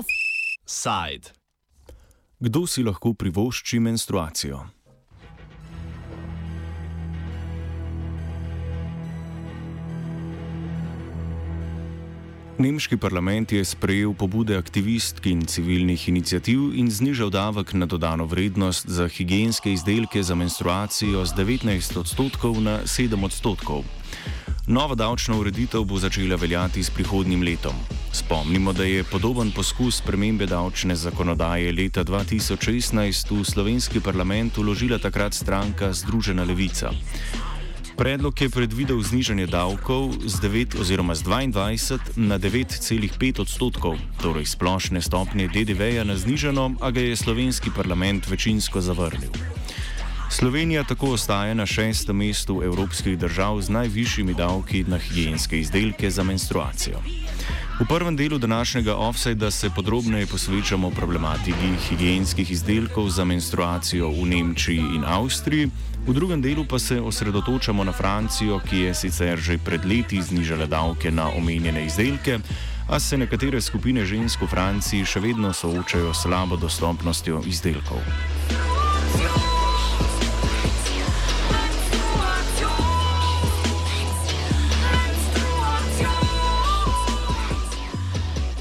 Offside. Kdo si lahko privošči menstruacijo? Nemški parlament je sprejel pobude aktivistk in civilnih inicijativ in znižal davek na dodano vrednost za higijenske izdelke za menstruacijo z 19 odstotkov na 7 odstotkov. Nova davčna ureditev bo začela veljati s prihodnim letom. Spomnimo, da je podoben poskus spremembe davčne zakonodaje leta 2016 v slovenski parlament uložila takrat stranka Združena levica. Predlog je predvidel znižanje davkov z 9 oziroma z 22 na 9,5 odstotkov, torej splošne stopnje DDV-ja na znižano, a ga je slovenski parlament večinsko zavrnil. Slovenija tako ostaja na šestem mestu evropskih držav z najvišjimi davki na higijenske izdelke za menstruacijo. V prvem delu današnjega offsajda se podrobneje posvečamo problematiki higijenskih izdelkov za menstruacijo v Nemčiji in Avstriji, v drugem delu pa se osredotočamo na Francijo, ki je sicer že pred leti znižala davke na omenjene izdelke, a se nekatere skupine žensk v Franciji še vedno soočajo s slabo dostopnostjo izdelkov.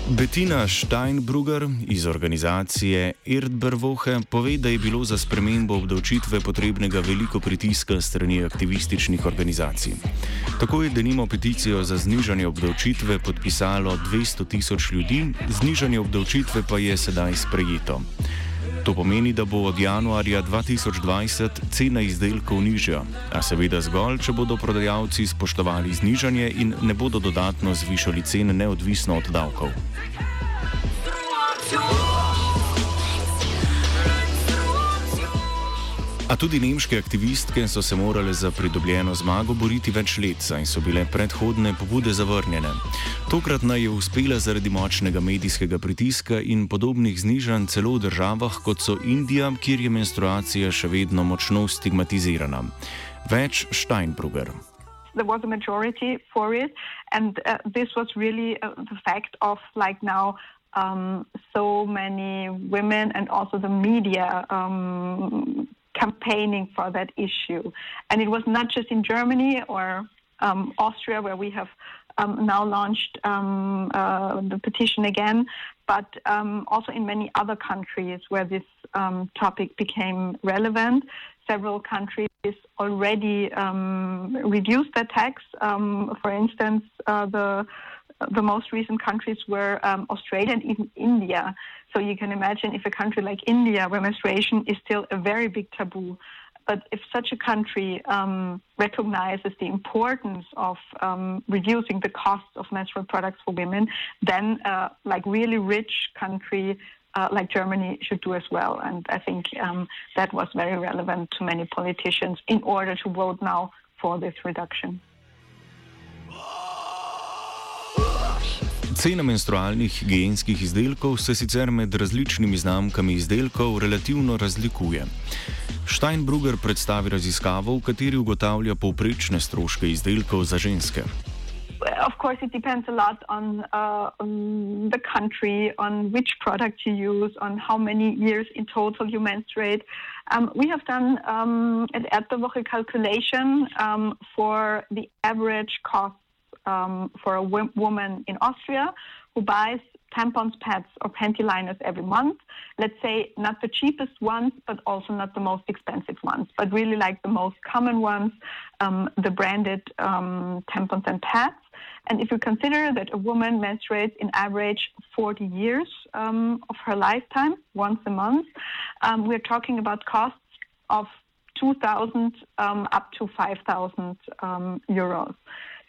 Bettina Steinbrugger iz organizacije Erdbewoche pove, da je bilo za spremembo obdavčitve potrebnega veliko pritiska strani aktivističnih organizacij. Tako je denimo peticijo za znižanje obdavčitve podpisalo 200 tisoč ljudi, znižanje obdavčitve pa je sedaj sprejeto. To pomeni, da bo od januarja 2020 cena izdelkov nižja, a seveda zgolj, če bodo prodajalci spoštovali znižanje in ne bodo dodatno zvišali cene neodvisno od davkov. A tudi nemške aktivistke so se morale za pridobljeno zmago boriti več let, saj so bile predhodne pobude zavrnjene. Tokrat naj je uspela zaradi močnega medijskega pritiska in podobnih znižanj celo v državah, kot so Indija, kjer je menstruacija še vedno močno stigmatizirana. Več Steinbrugger. There was a majority for it, and uh, this was really uh, the fact of like now um, so many women and also the media um, campaigning for that issue. And it was not just in Germany or um, Austria, where we have um, now launched um, uh, the petition again, but um, also in many other countries where this um, topic became relevant. Several countries already um, reduced their tax. for instance, uh, the the most recent countries were Australia and even India. So you can imagine if a country like India, where menstruation is still a very big taboo, but if such a country um, recognizes the importance of um, reducing the costs of menstrual products for women, then uh, like really rich country uh, like Germany should do as well. And I think um, that was very relevant to many politicians in order to vote now for this reduction. Cena menstrualnih higijenskih izdelkov se sicer med različnimi znamkami izdelkov relativno razlikuje. Steinbrugger predstavi raziskavo, v kateri ugotavlja povprečne stroške izdelkov za ženske. Of course, it depends a lot on, uh, on the country, on which product you use, on how many years in total you menstruate. Um, we have done um, an Erdbewoche calculation um, for the average cost um, for a w- woman in Austria who buys tampons, pads, or panty liners every month. Let's say not the cheapest ones, but also not the most expensive ones, but really like the most common ones, um, the branded um, tampons and pads. And if you consider that a woman menstruates in average 40 years um, of her lifetime, once a month, um, we're talking about costs of 2,000 um, up to 5,000 euros.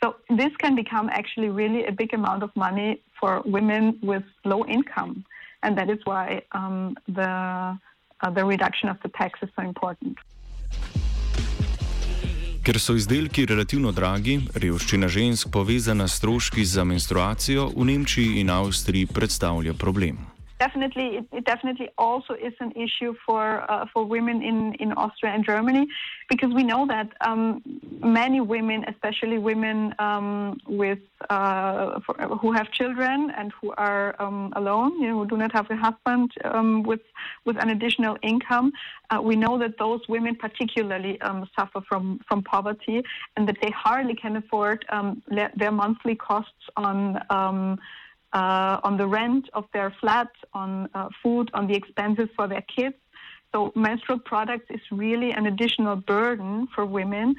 So this can become actually really a big amount of money for women with low income, and that is why um, the uh, the reduction of the tax is so important. Ker so izdelki relativno dragi, revščina žensk povezana s stroški za menstruacijo v Nemčiji in Avstriji predstavlja problem. Definitely, it, it, definitely also is an issue for uh, for women in, in Austria and Germany, because we know that um, many women, especially women um, with uh, for, who have children and who are um, alone, you know, who do not have a husband um, with with an additional income, uh, we know that those women particularly um, suffer from from poverty and that they hardly can afford their monthly costs on on the rent of their flat, on uh, food, on the expenses for their kids. So menstrual products is really an additional burden for women.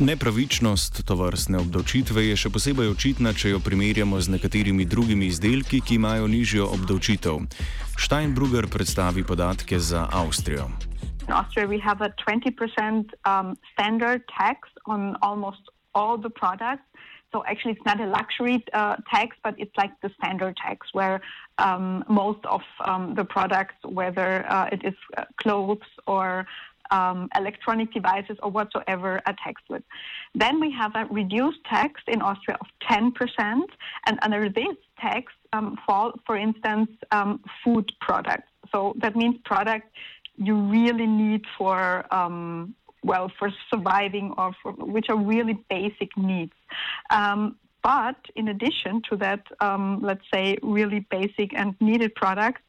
Nepravičnost tovrstne obdavčitve je še posebej očitna, če jo primerjamo z nekaterimi drugimi izdelki, ki imajo nižjo obdavčitev. Steinbrugger predstavi podatke za Avstrijo. In Avstriji imamo 20% um, standard tax on almost all the products. So actually, it's not a luxury uh, tax, but it's like the standard tax where um, most of um, the products, whether uh, it is uh, clothes or um, electronic devices or whatsoever, are taxed with. Then we have a reduced tax in Austria of 10%, and under this tax um, fall, for instance, um, food products. So that means products you really need for um, well for surviving or for, which are really basic needs. Um, but in addition to that, um, let's say really basic and needed products,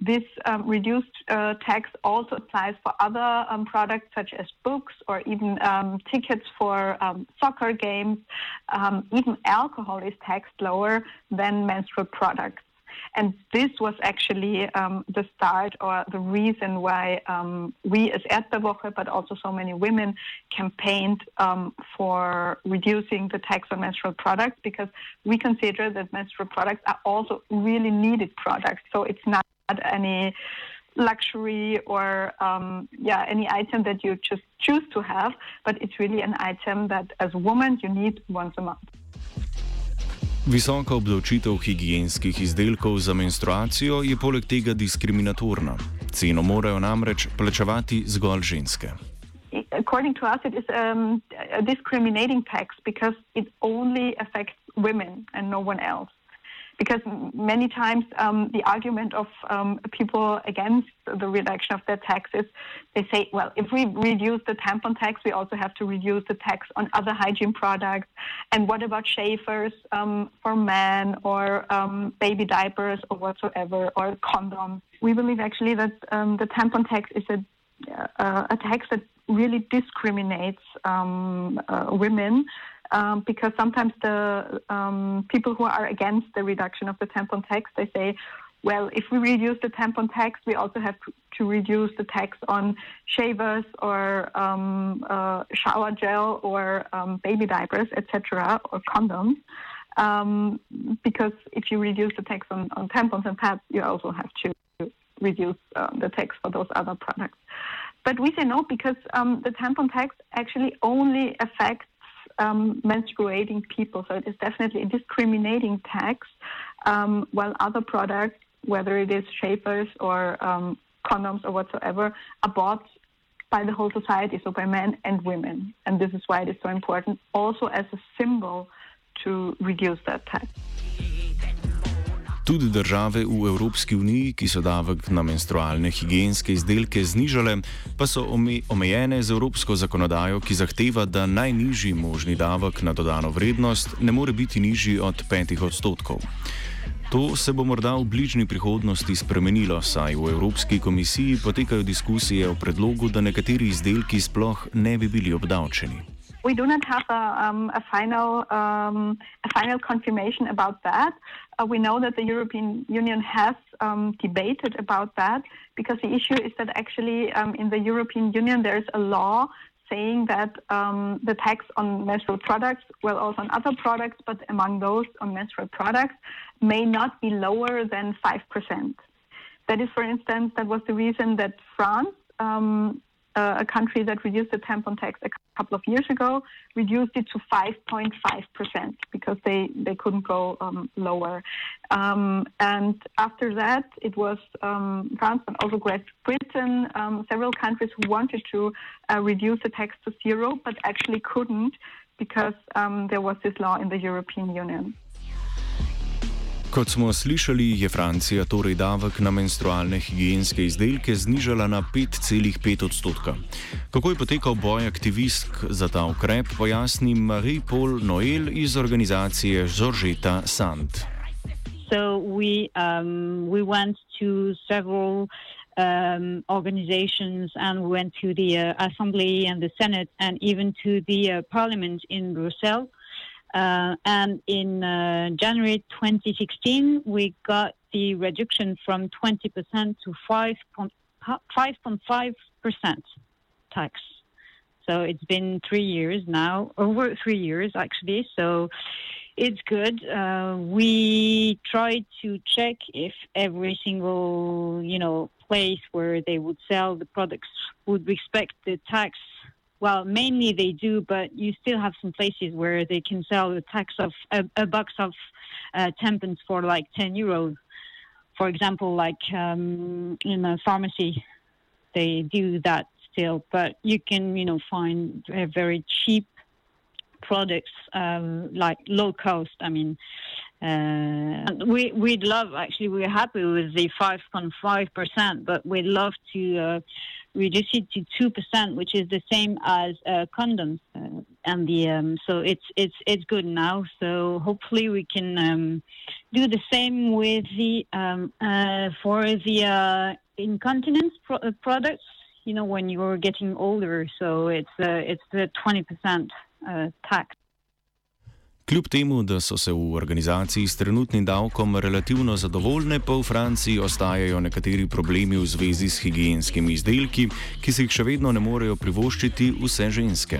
this um, reduced uh, tax also applies for other um, products such as books or even um, tickets for um, soccer games. Um, even alcohol is taxed lower than menstrual products. And this was actually um, the start or the reason why um, we as Erdbeerwoche, but also so many women, campaigned um, for reducing the tax on menstrual products because we consider that menstrual products are also really needed products. So it's not any luxury or um, yeah any item that you just choose to have, but it's really an item that as a woman you need once a month. Visoka obdavčitev higijenskih izdelkov za menstruacijo je poleg tega diskriminatorna. Ceno morajo namreč plačevati zgolj ženske. According to us, it is um, a discriminating tax because it only affects women and no one else. Because many times um, the argument of um, people against the reduction of their taxes, they say, well, if we reduce the tampon tax, we also have to reduce the tax on other hygiene products. And what about shavers um, for men or um, baby diapers or whatsoever or condoms? We believe actually that um, the tampon tax is a, uh, a tax that really discriminates um, uh, women um, because sometimes the um, people who are against the reduction of the tampon tax they say, well, if we reduce the tampon tax, we also have to reduce the tax on shavers or um, uh, shower gel or um, baby diapers, etc., or condoms. Um, because if you reduce the tax on, on, tampons and pads, you also have to reduce uh, the tax for those other products. But we say no because um, the tampon tax actually only affects um, menstruating people. So it is definitely a discriminating tax, um, while other products, whether it is shavers or um, condoms or whatsoever, are bought by the whole society, so by men and women. And this is why it is so important, also as a symbol to reduce that tax. Tudi države v Evropski uniji, ki so davek na menstrualne higijenske izdelke znižale, pa so omejene z evropsko zakonodajo, ki zahteva, da najnižji možni davek na dodano vrednost ne more biti nižji od 5 odstotkov. To se bo morda v bližnji prihodnosti spremenilo, saj v Evropski komisiji potekajo diskusije o predlogu, da nekateri izdelki sploh ne bi bili obdavčeni. We do not have a, um, a final um, a final confirmation about that. Uh, we know that the European Union has um, debated about that because the issue is that actually um, in the European Union there is a law saying that um, the tax on menstrual products, well, also on other products, but among those on menstrual products, may not be lower than five percent. That is, for instance, that was the reason that France um, uh, a country that reduced the tampon tax a couple of years ago reduced it to 5.5% because they, they couldn't go um, lower. Um, and after that, it was um, France and also Great Britain, um, several countries who wanted to uh, reduce the tax to zero, but actually couldn't because um, there was this law in the European Union. Kot smo slišali, je Francija torej davek na menstrualne higijenske izdelke znižala na 5,5 odstotka. Kako je potekal boj aktivistk za ta ukrep, pojasni Marie-Paul Noel iz organizacije Georgeta Sand. So we, um, we went to several um, organizations and we went to the uh, Assembly and the Senate and even to the uh, Parliament in Brussels. Uh, and in uh, January 2016, we got the reduction from 20% to 5.5% tax. So it's been three years now, over three years actually. So it's good. Uh, we tried to check if every single, you know, place where they would sell the products would respect the tax well, mainly they do, but you still have some places where they can sell a tax of a, a box of uh, tampons for like 10 euros. For example, like um, in a pharmacy, they do that still, but you can, you know, find very cheap products um, like low cost. I mean, uh, we we'd love actually we're happy with the 5.5 percent, but we'd love to. Uh, reduce it to two percent, which is the same as uh, condoms, uh, and the um, so it's it's it's good now. So hopefully we can um, do the same with the um, uh, for the uh, incontinence pro- uh, products. You know, when you're getting older, so it's uh, it's the twenty percent tax. Kljub temu, da so se v organizaciji s trenutnim davkom relativno zadovoljne, pa v Franciji ostajajo nekateri problemi v zvezi s higijenskimi izdelki, ki se jih še vedno ne morejo privoščiti vse ženske.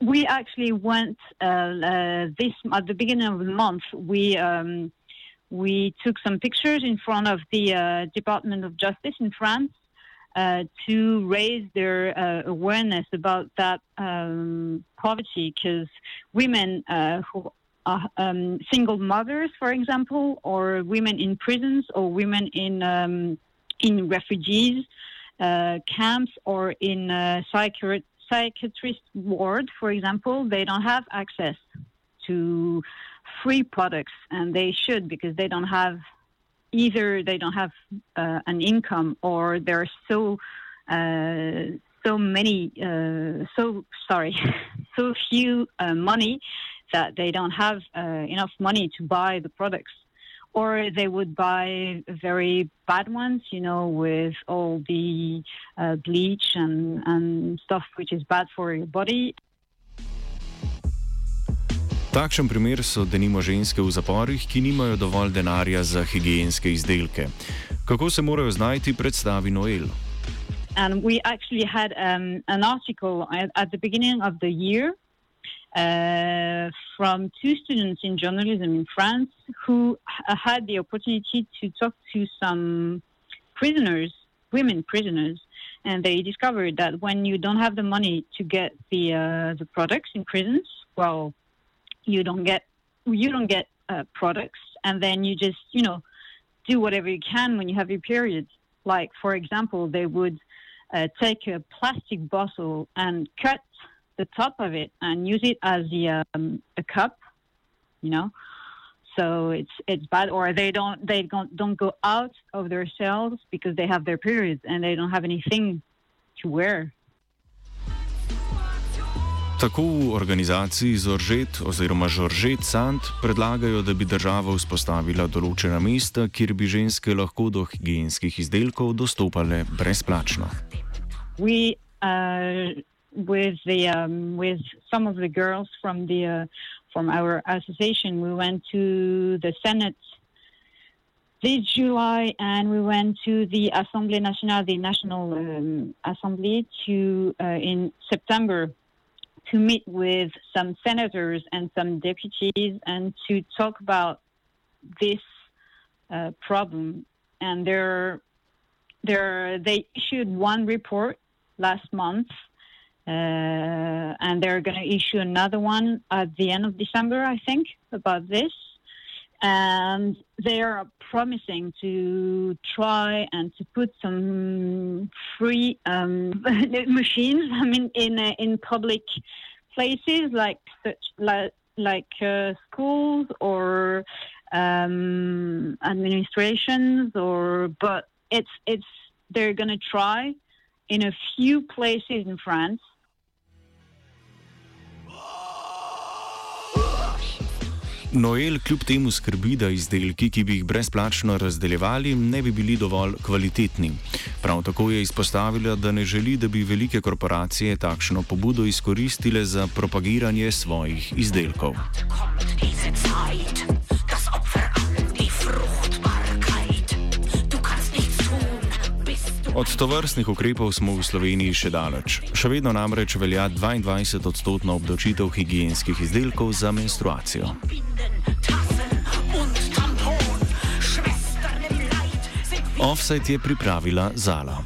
We actually went uh, uh, this at the beginning of the month. We um, we took some pictures in front of the uh, Department of Justice in France, uh, to raise their uh, awareness about that um, poverty because women uh, who are um, single mothers, for example, or women in prisons or women in um, in refugees uh, camps or in psychiatrist psychiatrist ward, for example, they don't have access to free products, and they should because they don't have either they don't have uh, an income or there are so uh, so many uh, so sorry so few uh, money that they don't have uh, enough money to buy the products. Or they would buy very bad ones you know with all the uh, bleach and, and stuff which is bad for your body Takšen primer so denimo ženske v zaporih, ki nimajo dovolj denarja za higijenske izdelke. Kako se morajo znajti, predstavi Noel. And we actually had um, an article at, at the beginning of the year uh, from two students in journalism in France who had the opportunity to talk to some prisoners, women prisoners, and they discovered that when you don't have the money to get the uh, the products in prisons, well, you don't get you don't get uh, products, and then you just you know do whatever you can when you have your periods. Like for example, they would uh, take a plastic bottle and cut the top of it and use it as the, um, a cup, you know. So it's it's bad, or they don't they don't don't go out of their cells because they have their periods and they don't have anything to wear. Tako v organizaciji Zoržet oziroma Žoržet Sant predlagajo, da bi država vzpostavila določena mesta, kjer bi ženske lahko do higijenskih izdelkov dostopale brezplačno. We, uh, with the, um, with some of the girls from, the, uh, from our association, we went to the Senate this July and we went to the Assemblée Nationale, the National um, Assembly, to, uh, in September to meet with some senators and some deputies and to talk about this uh, problem. And they're, they're, they issued one report last month, uh, and they're going to issue another one at the end of December, I think, about this and they are promising to try and to put some free um, machines. I mean, in uh, in public places like such like like uh, schools or um, administrations or but it's it's they're going to try in a few places in France Noel kljub temu skrbi, da izdelki, ki bi jih brezplačno razdeljevali, ne bi bili dovolj kvalitetni. Prav tako je izpostavila, da ne želi, da bi velike korporacije takšno pobudo izkoristile za propagiranje svojih izdelkov. Od tovrstnih ukrepov smo v Sloveniji še daleč. Še vedno namreč velja 22-odstotna obdočitev higijenskih izdelkov za menstruacijo. Offset je pripravila Zala.